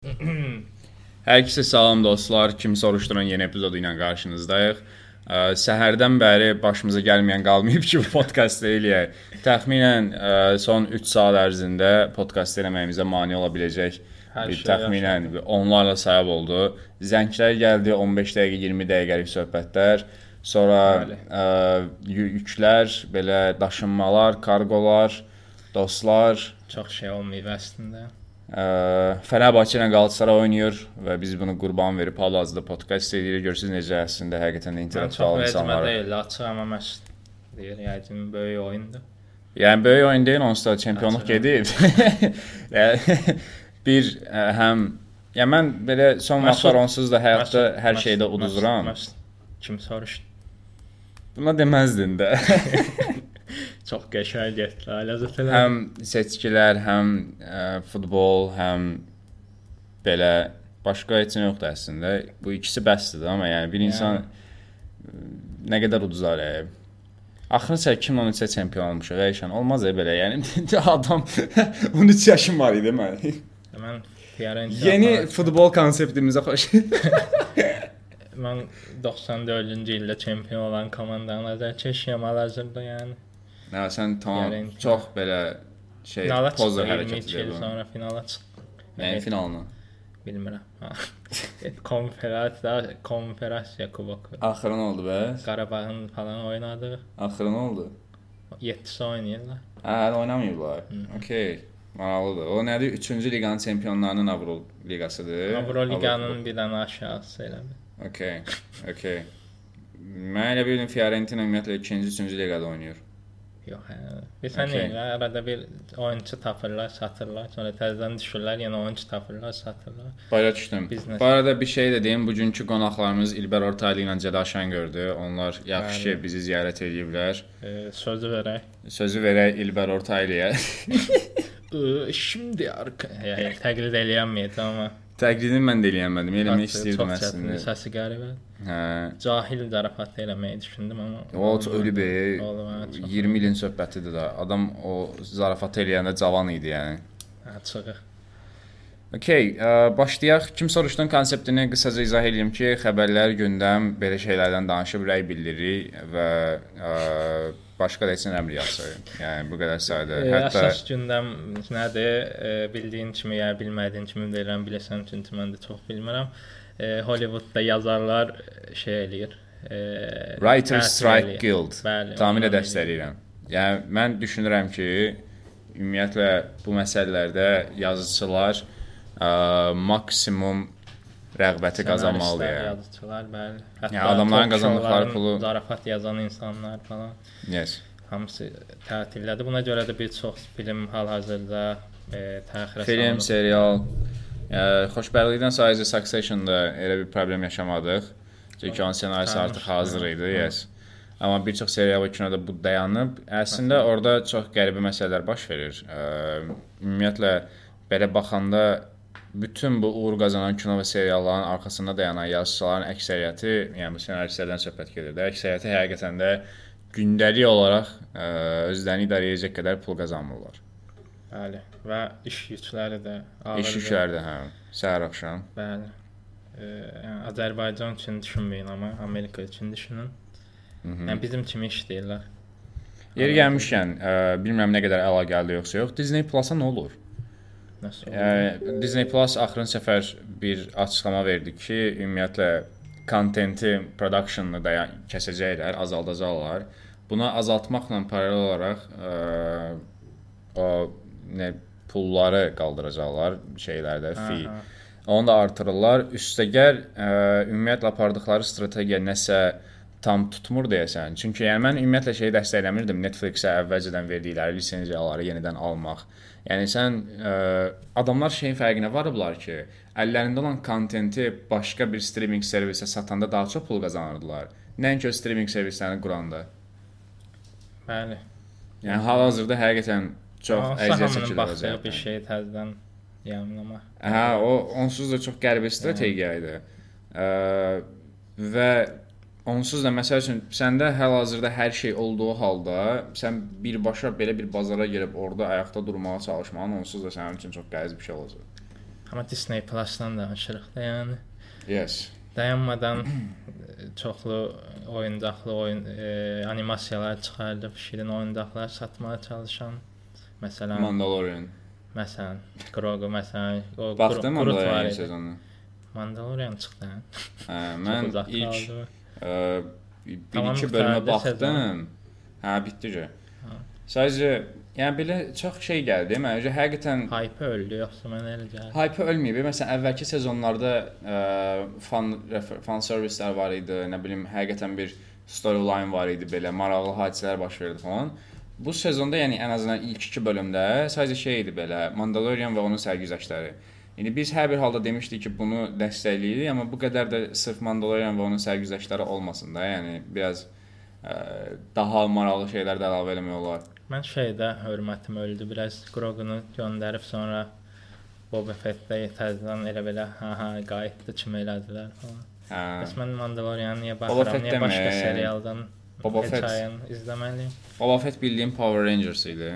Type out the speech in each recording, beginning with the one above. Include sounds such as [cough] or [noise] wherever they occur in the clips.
[clears throat] Hər kəsə salam dostlar. Kim soruşduran yeni epizodu ilə qarşınızdayıq. Ə, Səhərdən bəri başımıza gəlməyən qalmayıb ki, bu podkast eləyək. Təxminən ə, son 3 saat ərzində podkast eləməyimizə mane ola biləcək Hər bir şey təxminən onlarla sayab oldu. Zənglər gəldi, 15 dəqiqə, 20 dəqiqəlik söhbətlər. Sonra Bəli. ə, yü- yüklər, belə daşınmalar, kargolar, dostlar, Çox şey olmayıb əslində. Ə, Fenerbahçe ilə Qalatasaray oynayır və biz bunu qurban verib hal-hazırda podkast edirik. Görürsüz necə əslində həqiqətən də intellektual insanlar. deyil, açıq amma məş deyir, yəqin böyük oyundur. Yəni böyük oyun deyil, [laughs] [laughs] onsuz da çempionluq gedib. Yəni, bir həm ya mən belə son vaxtlar onsuz da həyatda Məs- hər məs- şeydə uduzuram. məs- Kim soruşdu? Buna deməzdin də. [laughs] Çox qəşəng getdi, ləzzət elədim. həm seçkilər, həm ə, futbol, həm belə başqa heç nə yoxdur əslində. Bu ikisi bəsdir amma yəni bir insan ə, nə qədər uduzar. ə. Axırı 2013-də çempion olmuşuq, Eyşan. Olmaz e belə. Yəni [laughs] adam [laughs] 13 yaşım var idi mən. Mən Fiorentina Yeni futbol konseptimizə xoş. [laughs] mən 94-cü ildə çempion olan komandanı nəzər keçirəm hal-hazırda yəni. Nə sən tamam Fiorentina. çox belə şey Finala çıxdı, hərəkət 22 il edirsən. sonra finala çıxdı. Yəni finalına. Bilmirəm. Konferansiya, konferansiya kuboku. Axırı nə oldu bə? Qarabağın falan oynadı. Axırı nə oldu? 7-si oynayırlar. Hə, oynamayıblar. Okay. Maraqlıdır. O nədir? 3-cü liqanın çempionlarının Avro liqasıdır. Avro liqanın bir dənə aşağısı elə bil. Okay. Okay. Mən elə bildim Fiorentina ümumiyyətlə 2-ci, 3-cü liqada oynayır. Yox, hə. Bilsən Okey. okay. arada bir oyunçu tapırlar, satırlar, sonra təzədən düşürlər, yenə oyunçu tapırlar, satırlar. Bayra düşdüm. Biznes. Bu arada bir şey də deyim, bugünkü qonaqlarımız İlber Ortaylı ilə Cəda Şəngördür. Onlar yaxşı ki bizi ziyarət ediblər. E, sözü verək. Sözü verək İlber Ortaylıya. [laughs] Şimdi arka, yəni təqlid eləyənməyəcəm amma Təqlidini mən də eləyənmədim. Eləmək istəyirdim əslində. Səsi qəribə. Hə. Cahil zarafat eləməyi düşündüm amma O e, hə, çox. 20 ilin söhbətidir də. Adam o zarafat eləyəndə cavan idi yəni. Açığı. Okay, ə, başlayaq. Kim soruşdun konseptini qısaca izah edeyim ki, xəbərlər, gündəm belə şeylərdən danışıb rəy bildiririk və ə, başqa da heç nə əməliyyatı. Yəni bu qədər sadə. E, Hətta əsas gündəm nədir? E, bildiyin kimi ya bilmədiyin kimi deyirəm, bilirsən çünki mən də çox bilmirəm. E, Hollywoodda yazarlar e, şey eləyir. E, Writers tətil Strike eləyir. Guild Bəli. tamamilə dəstəkləyirəm. Yəni mən düşünürəm ki, ümumiyyətlə bu məsələlərdə yazıçılar ə, maksimum rəğbəti qazanmalıdır. Yazıçılar, bəli. Hətta Yəni adamların qazandıqları pulu- zarafat yazan insanlar falan Yes. hamısı tətildədir. Buna görə də bir çox film hal-hazırda e, təxirə Film, salınıb. serial. Ə, xoşbəxtlikdən sadəcə Succession-da elə bir problem yaşamadıq. Çünki onun ssenarisi Tanış, artıq hazır idi, hə. yes. Amma bir çox serial və kinoda bu dayanıb. Əslində orada çox qəribə məsələlər baş verir. Ə, ümumiyyətlə belə baxanda bütün bu uğur qazanan kino və serialların arxasında dayanan yazıçıların əksəriyyəti, yəni ssenaristlərdən söhbət gedir də, əksəriyyəti həqiqətən də gündəlik olaraq ə, özlərini idarə edəcək qədər pul qazanmırlar. Bəli. Və iş yükləri də ağırdır. İş yükləri də hə, səhər axşam. Bəli. E, yəni Azərbaycan üçün düşünməyin, amma Amerika üçün düşünün. Mhm. Yəni bizim kimi işləyirlər. Yeri gəlmişkən, ə, bilmirəm nə qədər əlaqəli yoxsa yox, Disney Plus-a nə olur? Nəsə. Yəni Disney Plus axırıncı səfər bir açıqlama verdi ki, ümumiyyətlə kontenti production-ını da kəsəcəklər, azaldacaqlar. Buna azaltmaqla paralel olaraq ə, o nə pulları qaldıracaqlar şeylərdə, fee. Aha. Onu da artırırlar. Üstəgəl ə, ümumiyyətlə apardıqları strategiya nəsə tam tutmur deyəsən. Çünki yəni mən ümumiyyətlə şeyi dəstəkləmirdim. Netflix-ə əvvəlcədən verdikləri lisenziyaları yenidən almaq. Yəni sən ə, adamlar şeyin fərqinə varıblar ki, əllərində olan kontenti başqa bir streaming servisə satanda daha çox pul qazanırdılar. Nəinki o streaming servislərini quranda. Bəli. Yəni hal-hazırda həqiqətən çox əziyyət baxdığı vəziyyətdən. bir şey təzədən yamlama. Hə, o onsuz da çox qəribə strategiya idi. Ə, və onsuz da məsəl üçün səndə hal-hazırda hər şey olduğu halda sən birbaşa belə bir bazara gəlib orada ayaqda durmağa çalışmağın onsuz da sənin üçün çox qəliz bir şey olacaq. Amma Disney Plus-dan danışırıq da, yəni Yes. dayanmadan [clears throat] çoxlu oyuncaqlı oyun e, animasiyalar çıxardıb, şirin oyuncaqlar satmağa çalışan məsələn, Mandalorian. məsələn, Grogu məsələn, o Groot var Mandalorian idi. Mandalorian çıxdı. hə? Hə, [laughs] mən ilk qaldı. Ə, bir Tamam, iki bölümə qurtardı sezon. baxdım. Hə, bitdi. Ha. Sadəcə yəni belə çox şey gəldi. Məncə həqiqətən Hype öldü, yoxsa mənə elə gəlir. Hype ölməyib. Məsələn, əvvəlki sezonlarda ə, fan refer- fan servislər var idi, nə bilim, həqiqətən bir storyline var idi belə, maraqlı hadisələr baş verdi falan. Bu sezonda, yəni ən azından ilk 2 bölümdə sadəcə şey idi belə, Mandalorian və onun sərgüzəştləri. Yəni biz hər bir halda demişdik ki, bunu dəstəkləyirik, amma bu qədər də sırf Mandalorian və onun sərgüzəşləri olmasın da, yəni biraz ə, daha maraqlı şeylər də əlavə eləmək olar. Mən şeydə hörmətim öldü. Biraz Grogu-nu göndərib sonra Boba Fett-də təzədən elə belə ha ha qayıtdı kimi elədilər falan. Hə. Bəs mən Mandalorian niyə baxıram? Niyə başqa demə. serialdan Boba Fett. izləməliyəm? Boba Fett bildiyim Power Rangers idi.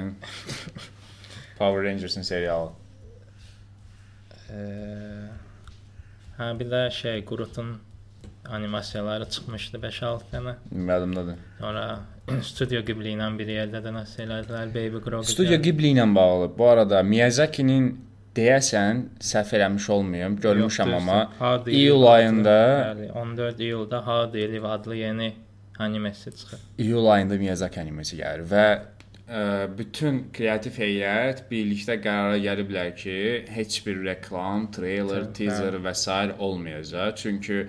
[laughs] Power Rangers'ın serialı. Hə, bir də şey Groot'un animasiyaları çıxmışdı 5-6 dənə. Yadımdadır. Sonra [clears throat] Studio Ghibli ilə bir yerdə də nəsə elədilər Baby Grogu. Studio. Ghibli ilə bağlı. Bu arada Miyazaki-nin deyəsən səhv eləmiş olmayım, görmüşəm Yox, amma iyul ayında Bəli, 14 iyulda You Live adlı yeni animesi çıxır. iyul ayında Miyazaki animesi gəlir və bütün kreativ heyət birlikdə qərara gəliblər ki, heç bir reklam, treyler, teaser və s. olmayacaq. Çünki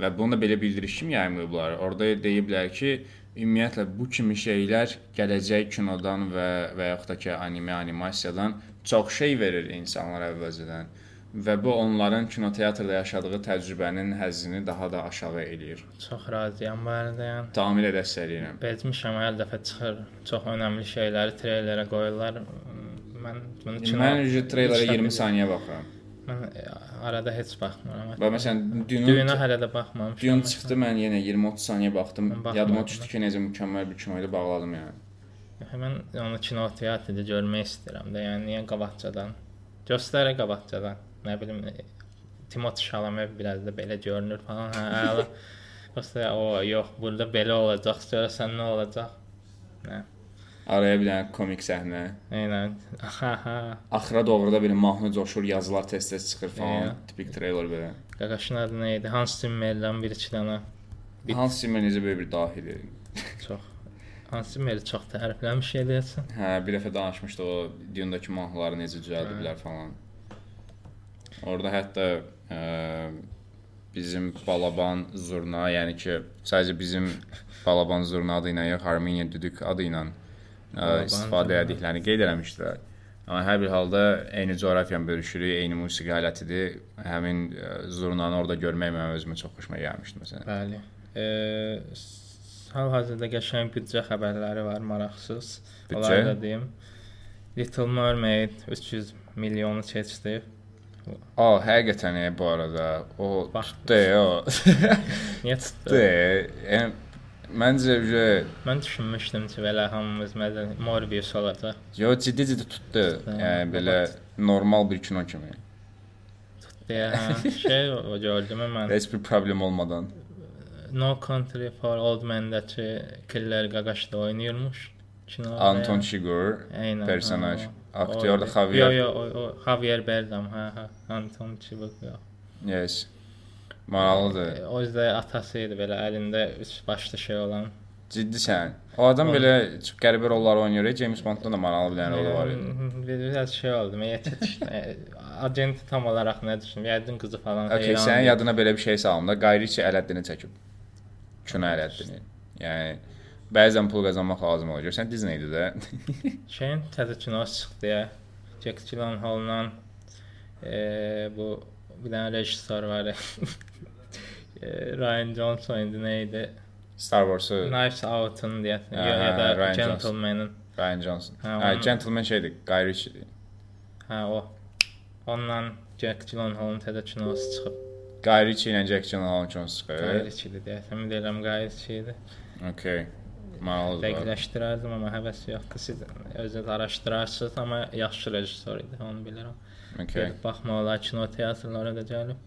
və bunu da belə bildiriş kimi yayımlayıblar. Orada deyiblər ki, ümumiyyətlə bu kimi şeylər gələcək kinodan və və yaxud da ki, anime, animasiyadan çox şey verir insanlara əvvəlcədən və bu onların kinoteatrda yaşadığı təcrübənin həzzini daha da aşağı eləyir. Çox razıyam bu. Yəni. Tamamilə dəstəkləyirəm. Bezmişəm hər dəfə çıxır. Çox önəmli şeyləri treylerə qoyurlar. Mən bunu kino Mən ücret treylerə heç 20 dəfə- saniyə baxıram. Mən e, arada heç baxmıram. Və məsələn, Düyünə Dune hələ də baxmamışam. Dune çıxdı, mən yenə 20-30 saniyə baxdım. Yadıma düşdü ki, necə mükəmməl bir kino idi, bağladım yəni. Mən onu kino teatrda görmək istəyirəm də. Yəni niyə qabaqcadan? Göstərə qabaqcadan. Nə bilim Timothy Chalamet biraz da belə görünür falan. Hə, əla. [laughs] Yoxsa o yox, burada belə olacaq. Görəsən nə olacaq? Nə? Araya bir dənə komik səhnə. Eynən. Ha ha. Axıra doğru da belə mahnı coşur, yazılar tez-tez çıxır falan. Eyə. Tipik treyler belə. Qaqaşın adı nə idi? Hans Zimmer'dən bir iki dənə Bit. Hans Zimmer necə belə bir dahidir. [laughs] çox. Hans Zimmer'i çox tərifləmiş eləyəsən. Hə, bir dəfə danışmışdı o Dune-dakı mahnıları necə düzəldiblər falan. Orada hətta ə, bizim Balaban Zurna, yəni ki, sadəcə bizim Balaban Zurna adı ilə yox, Armeniya Düdük adı ilə ə, Balaban istifadə Zurna. etdiklərini qeyd eləmişdilər. Amma hər bir halda eyni coğrafiyanı bölüşürük, eyni musiqi alətidir. Həmin ə, zurnanı orada görmək mənim özümə çox xoşuma gəlmişdi məsələn. Bəli. E, hal-hazırda qəşəng büdcə xəbərləri var, maraqsız. Onları da deyim. Little Mermaid 300 milyonu keçdi. A, həqiqətən e, bu arada o Bax. tutdu, e, o. Niyə tutdu. çıxdı? e. Yəni məncə uje Mən düşünmüşdüm ki, belə hamımız məsələn Morbius olacaq. Yo ciddi-ciddi tutdu. Tutdu, Yəni belə normal bir kino kimi. Deyə hə, şey o gördüm mən. Heç bir problem olmadan. No Country for Old Men-dəki Killer Qaqaş da oynayırmış. Kino. Anton Chigurh personaj. o- Aktyor da Javier. Yo yo o, o Javier Bardem, hə hə. Anton. Yo. Yes. Maraqlıdır. E, O yüzdə atası idi belə əlində üç başlı şey olan. Ciddisən. O adam O- belə çox qəribə rollar oynayır. e, James Bondda da maraqlı bir dənə rolu var idi. Biraz şey oldu. Mən yetişdim. [laughs] Agenti tam olaraq nə düşündüm? Yəqin qızı falan. Okay, heyran sənin yadına belə bir şey salım da. Ritchie Ələddini çəkib. Kino Ələddini. Yəni bəzən pul qazanmaq lazım olur. Görsən Disney-dir də. [laughs] Şeyin təzə kinosu çıxdı ya. Jack Gyllenhaal'la e, bu bir dənə rejissor var. ya. [laughs] e, Ryan Johnson idi nə idi? Star Wars-u Knives Out-un deyə Hə, ya, ya hə, da Ryan Johnson. Gentleman'ın. Ryan Johnson. Hə, Hə, onun- Gentleman şeydir, Guy Ritchie-dir. Hə o. Ondan Jack Gyllenhaal'ın təzə kinosu çıxıb. Guy Ritchie ilə Jack Gyllenhaal kinosu çıxır. Guy Ritchie-dir deyəsən. Mən deyirəm Guy Ritchie-dir. Okay. Maraqlıdır. dəqiqləşdirərdim, amma həvəs yoxdur. Siz özünüz araşdırarsınız, amma yaxşı rejissor idi, onu bilirəm. Okay. Gedib baxmaq olar, kino teatrlara da gəlib.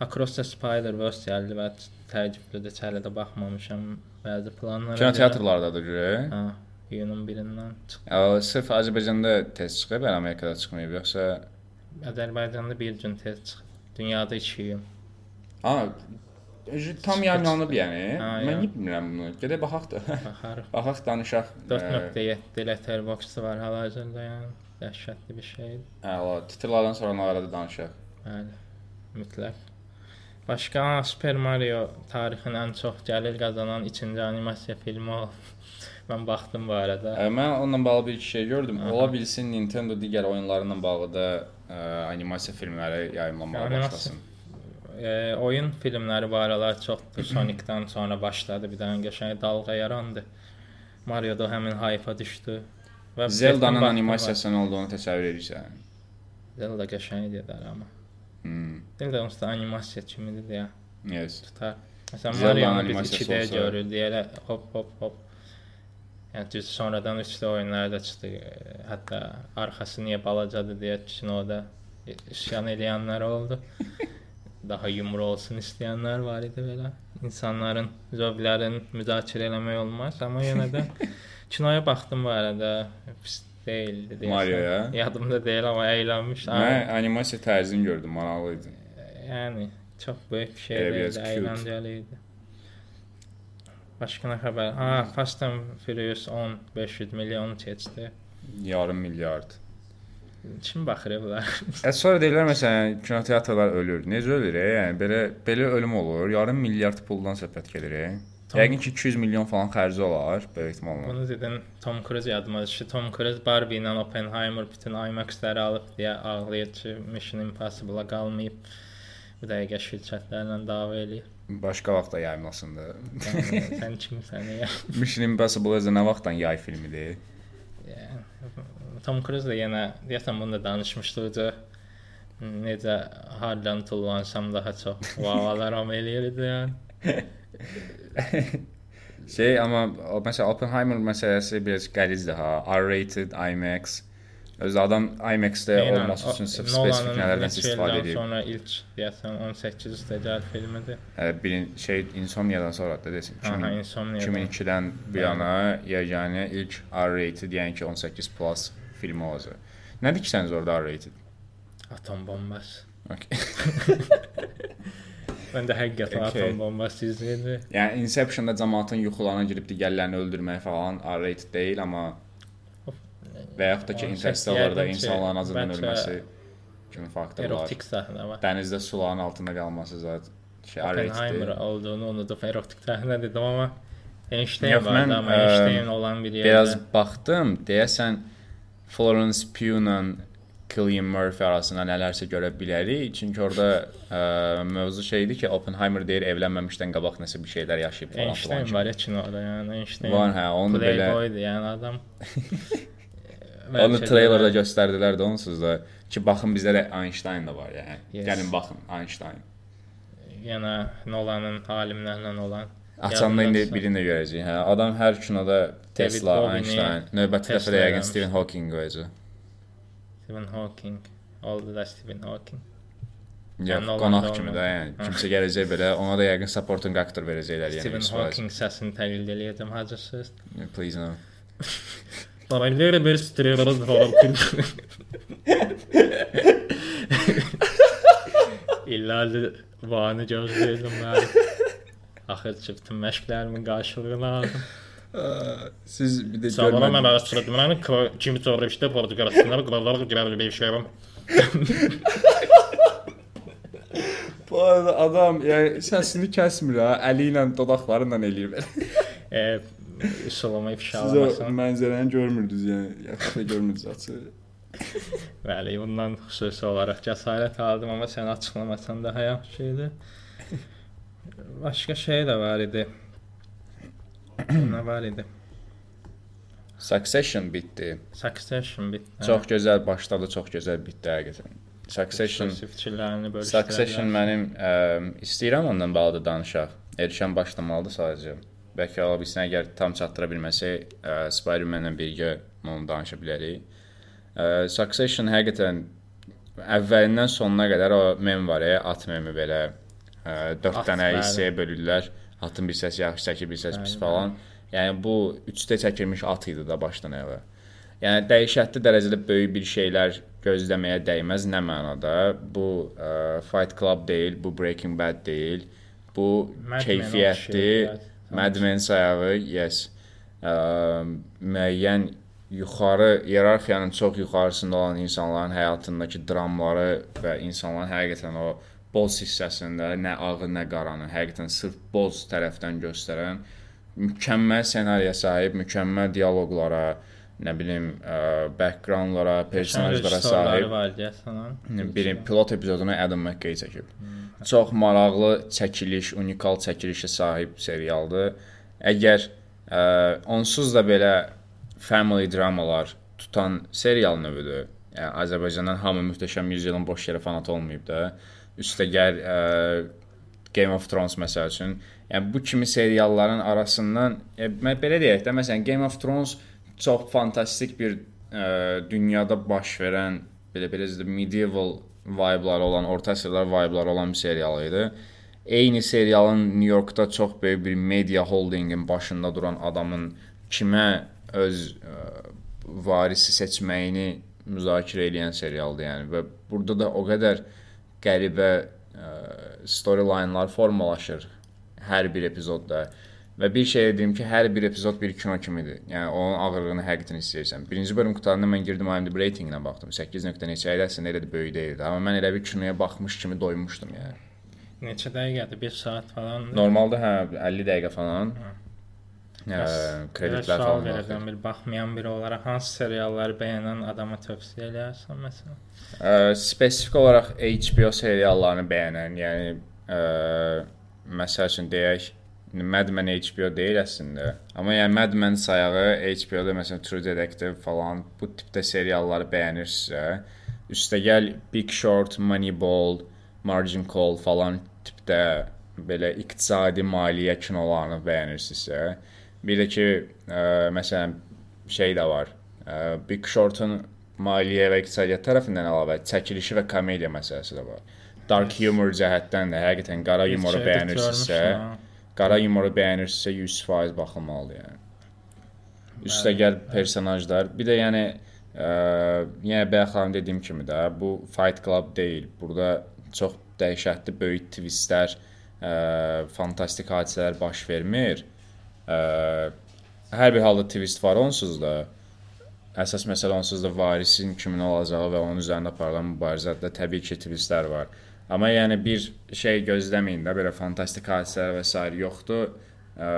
Across the Spider-Verse gəldi və təəccüblüdür, hələ də baxmamışam. Bəzi planlara. Kino görə- teatrlardadır görə. Hə, iyunun 1-dən çıx. Ya sırf Azərbaycanda tez çıxıb, yəni Amerikada çıxmayıb, yoxsa Azərbaycanda bir gün tez çıxıb. Dünyada 2 iyun. Ha, tam yayınlanıb yəni. Ha, Mən ya. niyə bilmirəm bunu. Gedək baxaq da. Baxarıq. baxaq danışaq. Ə, 4.7 letterboxd var hal-hazırda, yəni dəhşətli bir şeydir. Əla, titrlərdən sonra nə arada danışaq. Bəli. Mütləq. Başqa Super Mario tarixin ən çox gəlir qazanan 2-ci animasiya filmi oldu. Mən baxdım bu arada. Ə, Mən onunla bağlı bir şey gördüm. Aha. Ola bilsin Nintendo digər oyunlarla bağlı da ə, animasiya filmləri yayımlamağa Animasiya- başlasın. E, oyun filmləri bu aralar çoxdur. Sonic-dan sonra başladı, bir dənə qəşəng dalğa yarandı. Mario da həmin hype-a düşdü. Və Zelda-nın animasiyasının olduğunu təsəvvür edirsən. Zelda qəşəng dedilər amma. Hmm. Zelda onsuz da animasiya kimidir deyə Yes. tutar. Məsələn Mario-nu biz animasiyası 2D olsa- görürdük, elə hop hop hop. Yəni düz sonradan 3D oyunlarda çıxdı. E, Hətta arxası niyə balacadır deyə kinoda isyan edənlər oldu. [laughs] Daha yumru olsun istəyənlər var idi belə. İnsanların zövqlərini müzakirə eləmək olmaz, amma yenə də [laughs] kinoya baxdım bu arada. Pis deyildi deyəsən. Marioya? Yadımda deyil amma əylənmiş. Mən animasiya tərzini gördüm, maraqlı idi. Yəni çox böyük bir şey cute. əyləncəli idi. Başqa nə xəbər? Ha, Fast and Furious 10 500 milyon keçdi. Yarım milyard. Kim baxır bunlar? Ə, sonra deyirlər məsələn kinoteatrlar ölür. Necə ölür? e? Yəni belə belə ölüm olur. Yarım milyard puldan söhbət gedir. e? Yəqin ki 200 milyon falan xərci olar böyük ehtimalla. Bunu dedin Tom Cruise yadıma düşdü. Tom Cruise Barbie ilə Oppenheimer bütün IMAX-ləri alıb deyə ağlayır ki, Mission Impossible-a qalmayıb. Bu dəqiqə şirkətlərlə dava eləyir. Başqa vaxtda yayımlasındı. Yəni, sən kimsən ya? [laughs] Mission Impossible özü nə vaxtdan yay filmidir? Yəni, Tom Cruise da yenə deyəsən bunu da danışmışdı. Necə hardan tullansam daha çox vavalar eləyirdi yəni. [laughs] Şey amma məsələn Oppenheimer məsələsi biraz qəlizdir ha. R-rated IMAX. Özü adam IMAX-də olması üçün sırf spesifik nələrdən istifadə edib. Sonra ilk deyəsən 18 üstəgəl filmidir. Hə, birin şey Insomniadan sonra da desin. Aha, Insomnia. 2002-dən bu yana yeganə ilk R-rated, yəni ki 18 plus filmi olacaq. Nə diksəniz orada R-rated? Atom bombası. Okay. [laughs] Mən də həqiqətən Okay. atom bombası izləyirdim. yəni Inception-da cəmaatın yuxularına girib digərlərini öldürmək falan R-rated deyil, amma və yaxud da ki Interstellar-da ki, insanların acından ölməsi kimi faktorlar. Erotik səhnə var. Dənizdə suların altında qalması zət şey R-rated. Olduğunu unudub erotik səhnə dedim amma Einstein var amma Einstein olan bir yerdə. Biraz baxdım, deyəsən Florence Pugh-la Cillian Murphy arasında nələrsə görə bilərik. Çünki orada ə, mövzu şeydir ki, Oppenheimer deyir evlənməmişdən qabaq nəsə bir şeylər yaşayıb falan Einstein var ya kinoda yəni Einstein. Var, hə, onu belə Playboydur yəni adam. [laughs] onu də- treylerdə göstərdilər də onsuz da ki, baxın bizdə də Einstein da var yəni. Yes. Gəlin baxın Einstein. yenə Nolanın alimlərlə olan. Açanda indi Yadındadır. birini də görəcəyik. Hə, adam hər kinoda Tesla, Bowie-ni Einstein, növbəti dəfə Tesla də yəqin eləmiş. Stephen Hawking qoyacaq. Stephen Hawking. Oldu da Stephen Hawking. Yox, Yəni, Nolan qonaq da kimi onu- də, yəni Hə. kimsə gələcək belə, ona da yəqin supporting actor verəcəklər, yəni Stephen 100%. Hawking səsini təqlid eləyəcəm hacısız. Please no. Paralel bir stireruz Hawking. İllərdir vanı gözləyirdim mən. Axır ki, bütün məşqlərimin qarşılığını aldım. Siz bir də Sabahlar mən araşdırdım. Mən kimi soruşdu, Portuqalistanlar qurallar girər bir şeyim. Bu arada adam yəni səsini kəsmir ha, əli ilə dodaqlarıyla eləyir belə. E, üsulumu Siz o mənzərəni görmürdünüz yəni, yaxşı görmürdünüz açıq. Bəli, bundan xüsusi olaraq cəsarət aldım, amma sən açıqlamasan daha yaxşı idi. Başqa şey də var idi. Nə var idi? Succession bitdi. Succession bitdi. Çox gözəl başladı, çox gözəl bitdi həqiqətən. Succession fikirlərini bölüşdülər. Succession mənim ə, istəyirəm ondan bağlı da danışaq. Erkən başlamalıdır sadəcə. bəlkə ola bilsin əgər tam çatdıra bilməsək, ə, Spider-Man-la birgə onu danışa bilərik. Ə, Succession həqiqətən əvvəlindən sonuna qədər o mem var ya, at memi belə 4 At, dənə hissəyə bölürlər. Atın bir səsi yaxşı çəkir, bir səs pis falan. Yəni bu 3D çəkilmiş at idi da başdan ayağa. Yəni dəhşətli dərəcədə böyük bir şeylər gözləməyə dəyməz nə mənada? Bu ə, Fight Club deyil, bu Breaking Bad deyil. Bu Mad keyfiyyətli Mad Men sayağı, yes. Ə, müəyyən yuxarı iyerarxiyanın çox yuxarısında olan insanların həyatındakı dramları və insanların həqiqətən o boz hissəsində nə ağı, nə qaranı, həqiqətən sırf boz tərəfdən göstərən mükəmməl ssenariyə sahib, mükəmməl dialoqlara, nə bilim, ə, backgroundlara, personajlara sahib. Birin pilot epizodunu Adam McKay çəkib. Çox maraqlı çəkiliş, unikal çəkilişə sahib serialdır. Əgər ə, onsuz da belə family dramalar tutan serial növüdür. Yəni Azərbaycandan hamı möhtəşəm yüzyılın boş yerə fanat olmayıb da. Üstəgəl ə, Game of Thrones məsəl üçün, yəni bu kimi serialların arasından e, mən belə deyək də, məsələn Game of Thrones çox fantastik bir ə, dünyada baş verən belə belə də medieval vibe-ları olan, orta əsrlər vibe-ları olan bir serial idi. Eyni serialın New Yorkda çox böyük bir media holdingin başında duran adamın kimə öz ə, varisi seçməyini müzakirə edən serialdır, yəni və burada da o qədər qəribə ə, storyline-lar formalaşır hər bir epizodda. Və bir şey dedim ki, hər bir epizod bir kino kimidir. Yəni onun ağırlığını həqiqətən hiss edirsən. Birinci bölüm qurtaranda mən girdim IMDb ratinginə baxdım. 8 nöqtə neçə idi, əslində elə də böyük deyildi. Amma mən elə bir kinoya baxmış kimi doymuşdum yəni. Neçə dəqiqədir? 1 saat falan. Normalda hə 50 dəqiqə falan. Hə, Bəs, kreditlər belə sual verəcəm bir baxmayan biri olaraq hansı serialları bəyənən adama tövsiyə edərsən məsələn? Ə, spesifik olaraq HBO seriallarını bəyənən, yəni ə, məsəl üçün deyək, Mad Men HBO deyil əslində. Amma yəni Mad Men sayağı HBO-da məsələn True Detective falan bu tipdə serialları bəyənirsə, üstəgəl Big Short, Moneyball, Margin Call falan tipdə belə iqtisadi maliyyə kinolarını bəyənirsinizsə, bir də ki, ə, məsələn şey də var. Ə, Big Short-un maliyyə və iqtisadiyyat tərəfindən əlavə çəkilişi və komediya məsələsi də var. Dark humor cəhətdən də həqiqətən qara yumoru bəyənirsinizsə, qara yumoru bəyənirsinizsə 100% baxılmalıdır yəni. Üstəgəl personajlar, bir də yəni ə, yenə bayaqlar dediyim kimi də bu Fight Club deyil. Burada çox dəhşətli böyük twistlər, ə, fantastik hadisələr baş vermir. Ə, hər bir halda twist var onsuz da. Əsas məsələ onsuz da varisin kimin olacağı və onun üzərində aparılan mübarizədə təbii ki, twistlər var. Amma yəni bir şey gözləməyin də, belə fantastik hadisələr və s. yoxdur. Ə,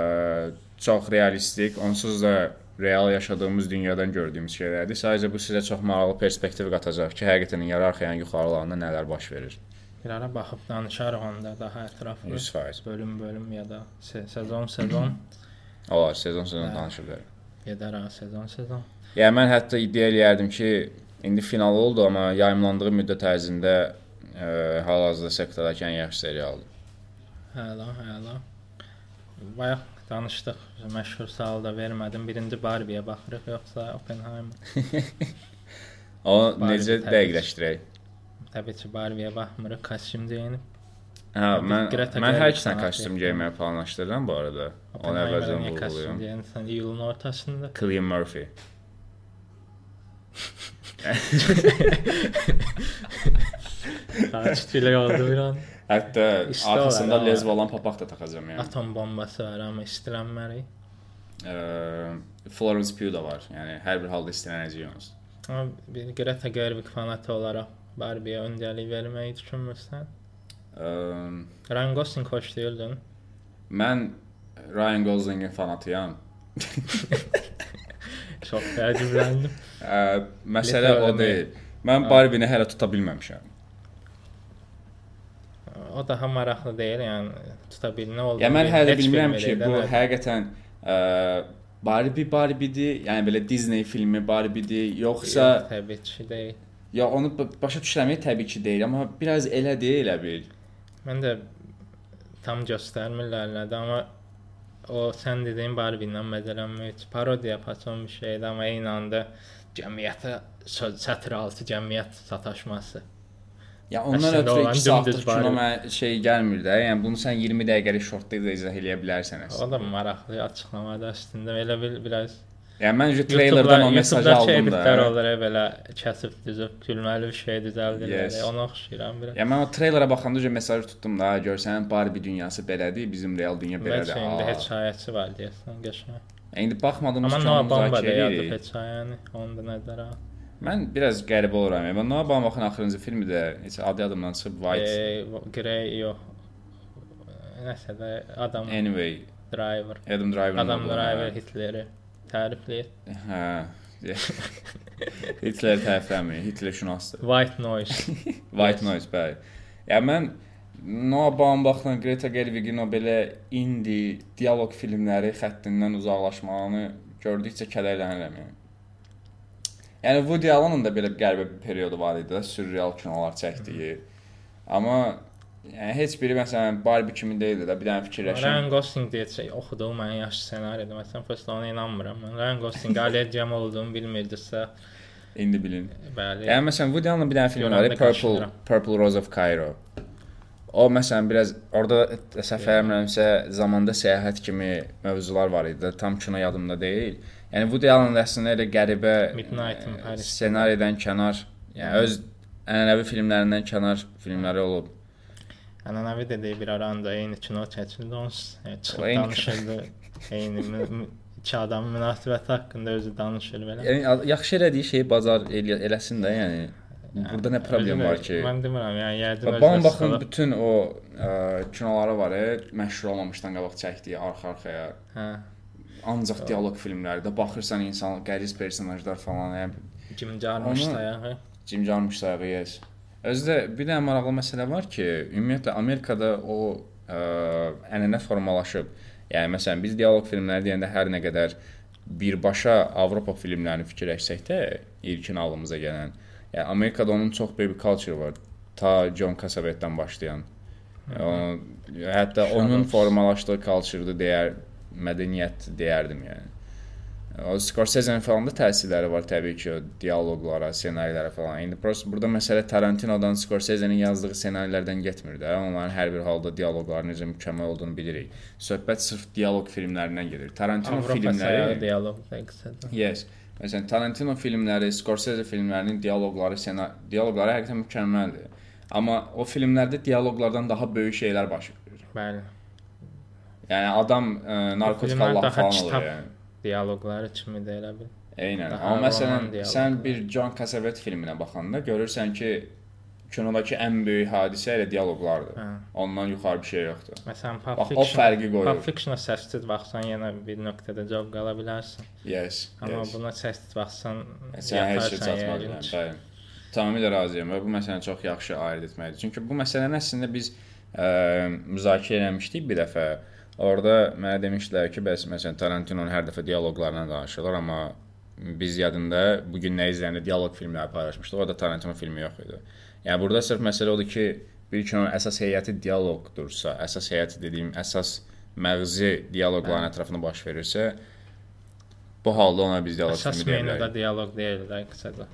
çox realistik, onsuz da real yaşadığımız dünyadan gördüyümüz şeylərdir. Sadəcə bu sizə çox maraqlı perspektiv qatacaq ki, həqiqətən iyerarxiyanın yuxarılarında nələr baş verir. Bir ara baxıb danışarıq onda daha ətraflı. 100%. Bölüm bölüm ya da se sezon sezon [clears throat] Olar, sezon sezon Hə. danışa bilərik. gedər ha sezon sezon. Yəni mən hətta iddia eləyərdim ki, indi final oldu, amma yayımlandığı müddət ərzində ə, hal-hazırda sektorda ən yaxşı serialdır. Həla, həla. Bayaq danışdıq. Məşhur sual da vermədim. Birinci Barbie-yə baxırıq yoxsa Oppenheimer? [laughs] O Barbie necə dəqiqləşdirək? Təbii ki, Barbie-yə baxmırıq. Kostyum geyinib. Hə, mən mən hər sanatı kostyum geyməyi planlaşdırıram bu arada. Niyə kostyum vurğulayım. geyinirsən iyulun ortasında? Cillian Murphy. Taççilik oldu bir an. Hətta İşte arxasında lezv olan papaq da taxacağam yəni. Atom bombası var amma istilənməli. Ə, Florence Pugh da var. Yəni hər bir halda. Amma bir Greta Gerwig fanatı olaraq Barbie-yə öncəlik verməyi düşünmürsən? Ə, Ryan Gosling xoşlayırdın. mən Ryan Goslingin fanatıyam. [laughs] Çox təəccübləndim. Məsələ o deyil. Mən Barbie-ni hələ tuta bilməmişəm. O daha maraqlı deyil, yəni tuta bil nə oldu? Ya mən hələ bilmirəm bilmir ki, bu həqiqətən ə, Barbie Barbie'dir, yəni belə Disney filmi Barbie'dir, yoxsa Yox, təbii ki deyil. ya onu başa düşürəm, təbii ki deyil, amma biraz elə deyil elə bil. Mən də tam göstərmirlər nədir, amma o sən dediyin Barbie ilə məzələnmək parodiya fason bir şeydir, amma eyni anda cəmiyyətə sətr altı cəmiyyət sataşması. Ya ondan ötürü olan 2 saatlıq kino mənə şey gəlmir də. Yəni bunu sən 20 dəqiqəlik şortda da izah eləyə bilərsən O əslində. da maraqlı açıqlamadır əslində. Elə bil biraz Yəni mən treylerdən o mesajı aldım da. editlər olur belə kəsib düzüb gülməli bir şey düzəldirlər. Yes. Ona oxşayıram biraz. Yəni mən o treylerə baxanda öncə mesajı tutdum da, görsən Barbie dünyası belədir, bizim real dünya belədir. Bəlkə indi Aa. hekayəsi var deyəsən qəşəng. İndi Noah Bamba da müzakirə edirik. hekayəni. Onu da nəzərə al. Mən biraz qəribə oluram. Yəni mən Noah Bamba'nın axırıncı filmi də heç adı yadımdan çıxıb White. E, Grey yox. Nəsə də adam Anyway, driver. Adam Driver. Adam driver Hitleri tərifləyir. Hə. Hitler tərəfləmir, Hitler şünasdır. White noise. [laughs] White Noise, bəli. Yəni mən Noah Baumbachla Greta Gerwigin o belə indi dialoq filmləri xəttindən uzaqlaşmağını gördükcə kədərlənirəm yəni. Yəni Woody Allen-ın da belə qəribə bir periodu var idi, sürreal kinolar çəkdiyi. Amma yəni heç biri məsələn Barbie kimi deyildi də, bir dənə fikirləşim. Ryan Gosling deyə şey oxuduğum ən yaxşı ssenaridir. Məsələn, prosta ona inanmıram. Mən Ryan Gosling allergiyam olduğunu bilmirdisə, İndi bilin. bəli. Yəni məsələn Woody Allen-ın bir dənə filmi var, Purple. Purple Rose of Cairo. O məsələn biraz orada səfər eləmirəmsə zamanda səyahət kimi mövzular var idi. Tam kino yadımda deyil. Yəni Woody Allen əslində elə qəribə Midnight in e, Paris. ssenaridən kənar, yəni öz ənənəvi filmlərindən kənar filmləri olub. Ənənəvi dediyi bir aranda eyni kino çəkildi onsuz. Yəni, çıxıb danışırdı. eyni iki adamın münasibəti haqqında özü danışır belə. Yəni yaxşı elədiyi şeyi bacar elə, eləsin də, yəni. Burada nə problem var ki? Mən demirəm, yəni yəqin özü baxın sıxılıb. bütün o ə, kinoları var, e, məşhur olmamışdan qabaq çəkdiyi arxa-arxaya Hə. ancaq dialoq filmlərdə baxırsan insan qəriz personajlar falan, yəni da yəni. Jim Jarmusch sayağı yes. Özdə bir dənə maraqlı məsələ var ki, ümumiyyətlə Amerikada o ə, ənənə formalaşıb. Yəni məsələn biz dialoq filmləri deyəndə hər nə qədər birbaşa Avropa filmlərini fikirləşsək də, ilkin ağlımıza gələn, yəni Amerikada onun çox böyük bir culture var. Ta John Cassavetes'dən başlayan. O, hətta onun Shadows. formalaşdığı culture-dır deyər, mədəniyyət deyərdim yəni. Scorsese-nin falan da təsirləri var təbii ki, dialoqlara, ssenarilərə falan. İndi prosta burada məsələ Tarantinodan Scorsese-nin yazdığı ssenarilərdən getmir də. Onların hər bir halda dialoqların necə mükəmməl olduğunu bilirik. Söhbət sırf dialoq filmlərindən gedir. Tarantino Avropa filmləri dialoq qısaca. Yes. Məsələn, Tarantino filmləri, Scorsese filmlərinin dialoqları, sena dialoqları həqiqətən mükəmməldir. Amma o filmlərdə dialoqlardan daha böyük şeylər baş verir. Bəli. Yəni adam ə, narkotik filmlər Allah daha falan olur yəni. Dialoqları kimi də elə bil. Eynən. Daha Amma məsələn, roman dialoqlar. sən bir John Cassavetes filminə baxanda görürsən ki, kinodakı ən böyük hadisə elə dialoqlardır. Hə. Ondan yuxarı bir şey yoxdur. Məsələn, Pulp Bax, o Fiction. fərqi qoyur. Pulp Fiction-a səssiz baxsan yenə bir nöqtədə cavab qala bilərsən. Yes. Amma yes. buna səssiz baxsan Sən heç şey yəqin yəni. Bəli. Tamamilə razıyam və bu məsələni çox yaxşı ayırd etməlidir. Çünki bu məsələni əslində biz ə, müzakirə etmişdik bir dəfə. Orada mənə demişdilər ki, bəs məsələn Tarantinonun hər dəfə dialoqlarından danışırlar, amma biz yadında bu gün nə izləyəndə dialoq filmləri paylaşmışdıq. Orada Tarantino filmi yox idi. Yəni burada sırf məsələ odur ki, bir kinonun əsas heyəti dialoqdursa, əsas heyəti dediyim əsas məğzi dialoqların ətrafında baş verirsə, bu halda ona biz dialoq Əsas filmi deyə bilərik. dialoq deyil də qısaca.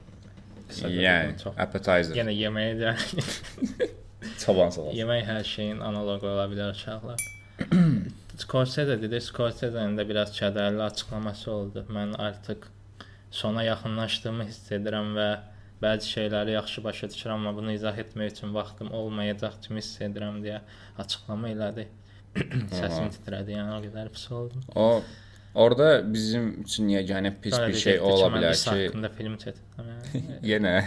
Qısaca Yəni çox. appetizer, Yenə yeməyə [laughs] də çoban salası. yemək hər şeyin analoqu ola bilər uşaqlar. [clears throat] Scorsese dedi, Scorsese'nin də biraz kədərli açıqlaması oldu. Mən artıq sona yaxınlaşdığımı hiss edirəm və bəzi şeyləri yaxşı başa düşürəm, amma bunu izah etmək üçün vaxtım olmayacaq kimi hiss edirəm deyə açıqlama elədi. [clears throat] Səsim titrədi, yəni o qədər pis oldum. O orada bizim üçün yeganə pis Sonra bir şey ola bilər ki, haqqında film çəkdim. Yəni, [laughs] yenə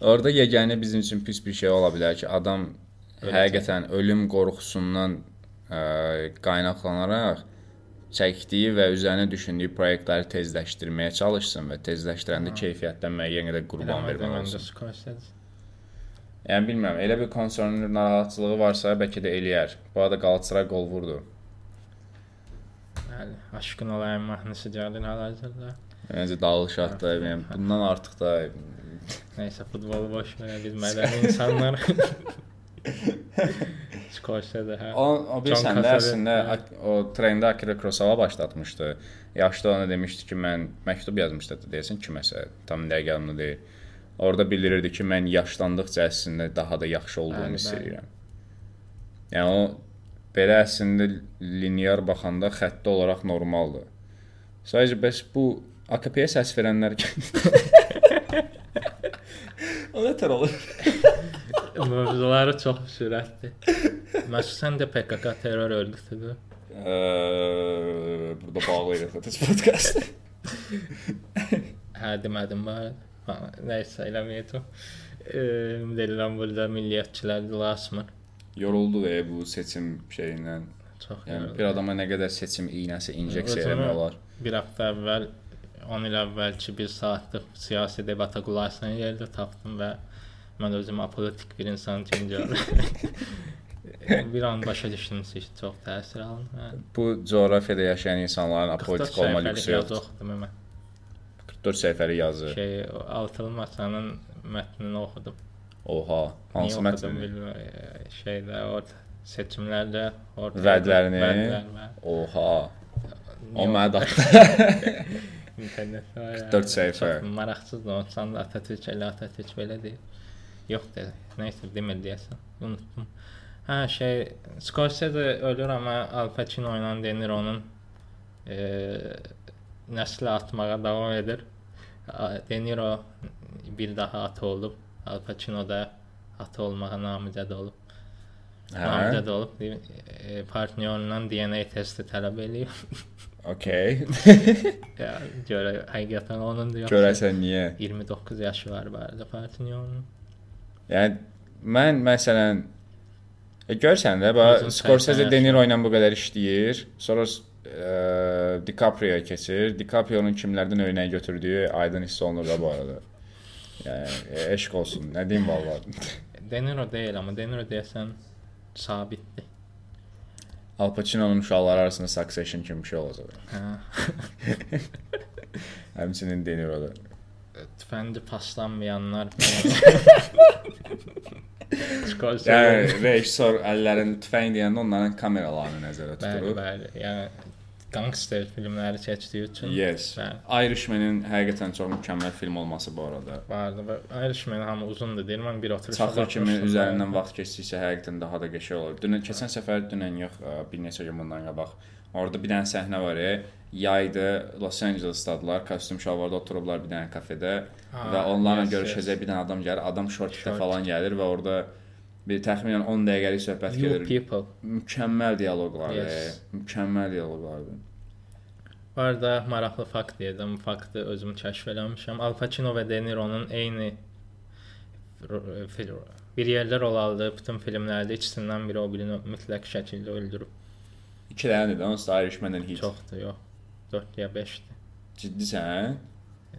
orada yeganə bizim üçün pis bir şey ola bilər ki, adam Öləcək. həqiqətən ölüm qorxusundan qaynaqlanaraq çəkdiyi və üzərinə düşündüyü proyektləri tezləşdirməyə çalışsın və tezləşdirəndə keyfiyyətdən müəyyən qədər qurban məndə olsun. Yəni bilmirəm, elə bir konsernün narahatçılığı varsa bəlkə də eləyər. Bu arada Qalatasaray qol vurdu. Bəli, aşkın olayım mahnısı gəlir hal-hazırda. Məncə dağılış atdı. Yəni bundan artıq da Nəysə futbolu boş ver, biz mədəni insanlar. [laughs] Scorsese hə. O, o səndə Cassavetes, əslində o trendə Akira Kurosawa başlatmışdı. Yaşlı ona demişdi ki, mən məktub yazmışdı deyəsən kiməsə, tam dəqiq yadımda deyil. Orada bildirirdi ki, mən yaşlandıqca əslində daha da yaxşı olduğumu hiss edirəm. Yəni o belə əslində linear baxanda xətti olaraq normaldır. Sadəcə bəs bu AKP-yə səs verənlər [laughs] [laughs] O nə tər olur? [laughs] Mövzuları çox sürətli. Məxsusən də PKK terror örgütüdür. Burada bağlayırıq bu podkastı. Hə demədim var. Nəysə eləməyəcəm. Deyirəm burada milliyyətçilər dilasmır. Yoruldu e bu seçim şeyindən. Çox Yəni yoruldu. bir adama nə qədər seçim iynəsi injeksiya eləmək olar. Bir həftə əvvəl 10 il əvvəlki bir saatlıq siyasi debata qulaq asan yerdə tapdım və mən özümü apolitik bir insan görürəm. [laughs] [laughs] bir an başa düşdüm ki, çox təsir aldım. Bu coğrafiyada yaşayan insanların apolitik olma lüksü yoxdur. mən. 44 səhifəli yazı. Şey, altılı masanın mətnini oxudum. Oha, hansı Niyə oxudum mətn? bilmirəm. Ee, Şeydə orada seçimlərdə orada Vədlərini? vədlər və Oha. O da İnternetdə var. 44 səhifə. Maraqsızdır. Onsan da Atatürk elə Atatürk belə deyil. Yox da, nəysə demir deyəsən. Unutdum. Hə, şey Scorsese ölür amma Al Pacino ilə De Niro'nun e, nəsli atmağa davam edir. A- De Niro bir daha ata olub. Al Pacino da ata olmağa namizəd olub. Hə. Namizəd olub. E, partnyorundan DNA testi tələb eləyib. Okay. [laughs] ya, görə həqiqətən onun da yoxsa- Görəsən niyə? 29 yaşı var bu arada Partinion. Yəni mən məsələn e, görsən də bax Scorsese De Niro ilə bu qədər işləyir. Sonra e, DiCaprio-ya keçir. DiCaprio-nun kimlərdən örnək götürdüyü aydın hiss olunur da bu arada. Yəni e, eşq olsun. Nə deyim vallahi. De Niro deyil amma De Niro deyəsən sabitdir. Al Pacino'nun uşaqları arasında Succession kimi bir şey olacaq. Hə. [laughs] Həmçinin De Niro-da. Tüfəndi paslanmayanlar. [laughs] Scorsese. Yəni rejissor əllərin tüfəng deyəndə onların kameralarını nəzərdə bəli, tutur. bəli. Yəni gangster filmləri çəkdiyi üçün. Yes. Bəli. Irishman-in həqiqətən çox mükəmməl film olması bu arada. Vardı və Irishman hamı uzundur deyir. Mən bir oturuşda Çaxır kimi baxmışdım. üzərindən vaxt keçdikcə həqiqətən daha da qəşəng olur. Dünən keçən səfər dünən yox, bir neçə gün bundan qabaq. Orada bir dənə səhnə var. E, yaydı, Los Angeles-dadılar, kostyum şalvarda oturublar bir dənə kafedə Ha, və onlarla yes, görüşəcək bir dənə adam gəlir. Adam şortda Short. falan gəlir və orada bir təxminən 10 dəqiqəlik söhbət You gedir. people. Mükəmməl dialoqlar, Yes. e, mükəmməl dialoqlardır. Bu arada maraqlı fakt deyəcəm. Faktı özüm kəşf eləmişəm. Al Pacino və De Niro'nun eyni fil- bir yerdə rol aldığı bütün filmlərdə ikisindən biri o birini mütləq şəkildə öldürüb. İki dənədir də, onsuz da Irishman-ın hit. Çoxdur, yox. 4 ya 5-dir. Ciddisən? hə?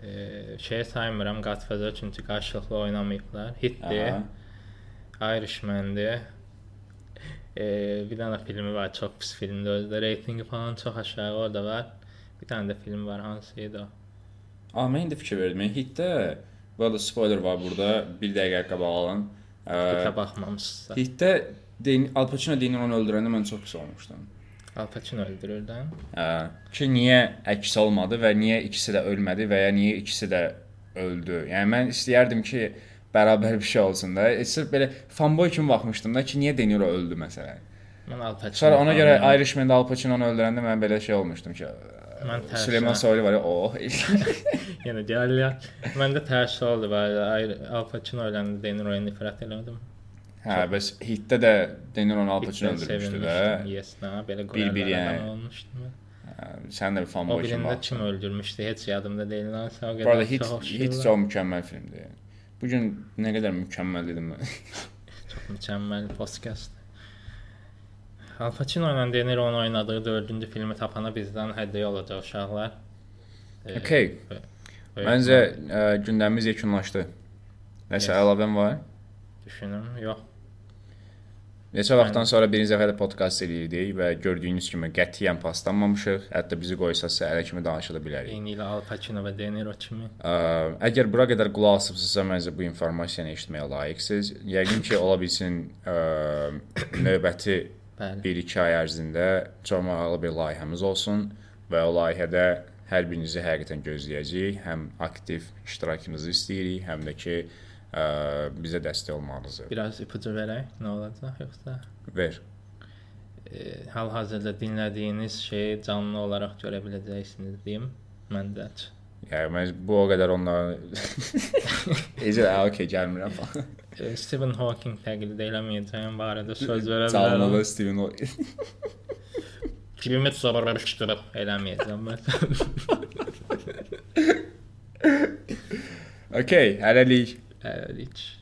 Eee şey saymıram Godfather çünki qarşılıqlı oynamayıblar. Hitdir. Aha. Irishman-dir. Eee bir dənə filmi var, çox pis filmdir özü də. Reytingi falan çox aşağı orada var. Bir dənə də film var, hansı idi o? Aa, mən indi fikir verdim. Mən Hitdə bu arada spoiler var burada. 1 dəqiqə qabaq alın. Hitə Ə, baxmamısınızsa. Hitdə Den Al Pacino De Niro'nu öldürəndə mən çox pis olmuşdum. Al Pacino öldürürdən. Hə, ki niyə əks olmadı və niyə ikisi də ölmədi və ya niyə ikisi də öldü? Yəni mən istəyərdim ki, bərabər bir şey olsun da. E, Sırf belə fanboy kimi baxmışdım da ki, niyə De Niro öldü məsələn. Mən Al Pacino. Sonra ona görə. Irishman-da Al Pacino-nu öldürəndə mən belə şey olmuşdum ki, Mən tərsinə- Süleyman Soylu var ya, oh. [laughs] Yəni gəlirlər. Məndə tərs oldu. Ay- Al Pacino öləndə De Niro'ya nifrət elədim. Hə, bəs Hitdə də Pacino Hitdən öldürmüşdü də. Yes, nə belə Bir-bir qoyarlar yəni. olmuşdum. mən. Hə, Sən də bir O fanboy kimi birində baxdın. kim öldürmüşdü? Heç yadımda deyil. O Bu arada Hit Hit çox mükəmməl filmdir. Bu gün nə qədər mükəmməl dedim mən. [laughs] Çox mükəmməl podcast. Al Pacino ilə De Niro'nun oynadığı 4-cü filmi tapana bizdən hədiyyə olacaq uşaqlar. Okay. Məncə gündəmimiz yekunlaşdı. Nəsə Yes. əlavən var? düşünüm, yox. Neçə vaxtdan sonra birinci dəfə də podkast eləyirdik və gördüyünüz kimi qətiyyən paslanmamışıq. Hətta bizi qoysaz elə kimi danışıla bilərik. Eyni ilə Al Pacino və De Niro kimi. Ə, əgər bura qədər qulaq asıbsınızsa, məncə bu informasiyanı eşitməyə layiqsiniz. Yəqin ki, ola bilsin ə, [coughs] növbəti Bəli. 1-2 ay ərzində çox maraqlı bir layihəmiz olsun və o layihədə hər birinizi həqiqətən gözləyəcəyik. Həm aktiv iştirakınızı istəyirik, həm də ki, bizə dəstək olmağınızı. Biraz ipucu verək, nə olacaq yoxsa Ver. e, hal-hazırda dinlədiyiniz şeyi canlı olaraq görə biləcəksiniz deyim. Məndə. Yəni mən bu o qədər onlara [laughs] Ecə, "Ə, okey, gəlmirəm falan. E, Stephen Hawking təqlid eləməyəcəyim barədə söz [laughs] verə bilərəm. Steven o [laughs] Kimi soruşdurub eləməyəcəm mən. Okay, hələlik Hələlik.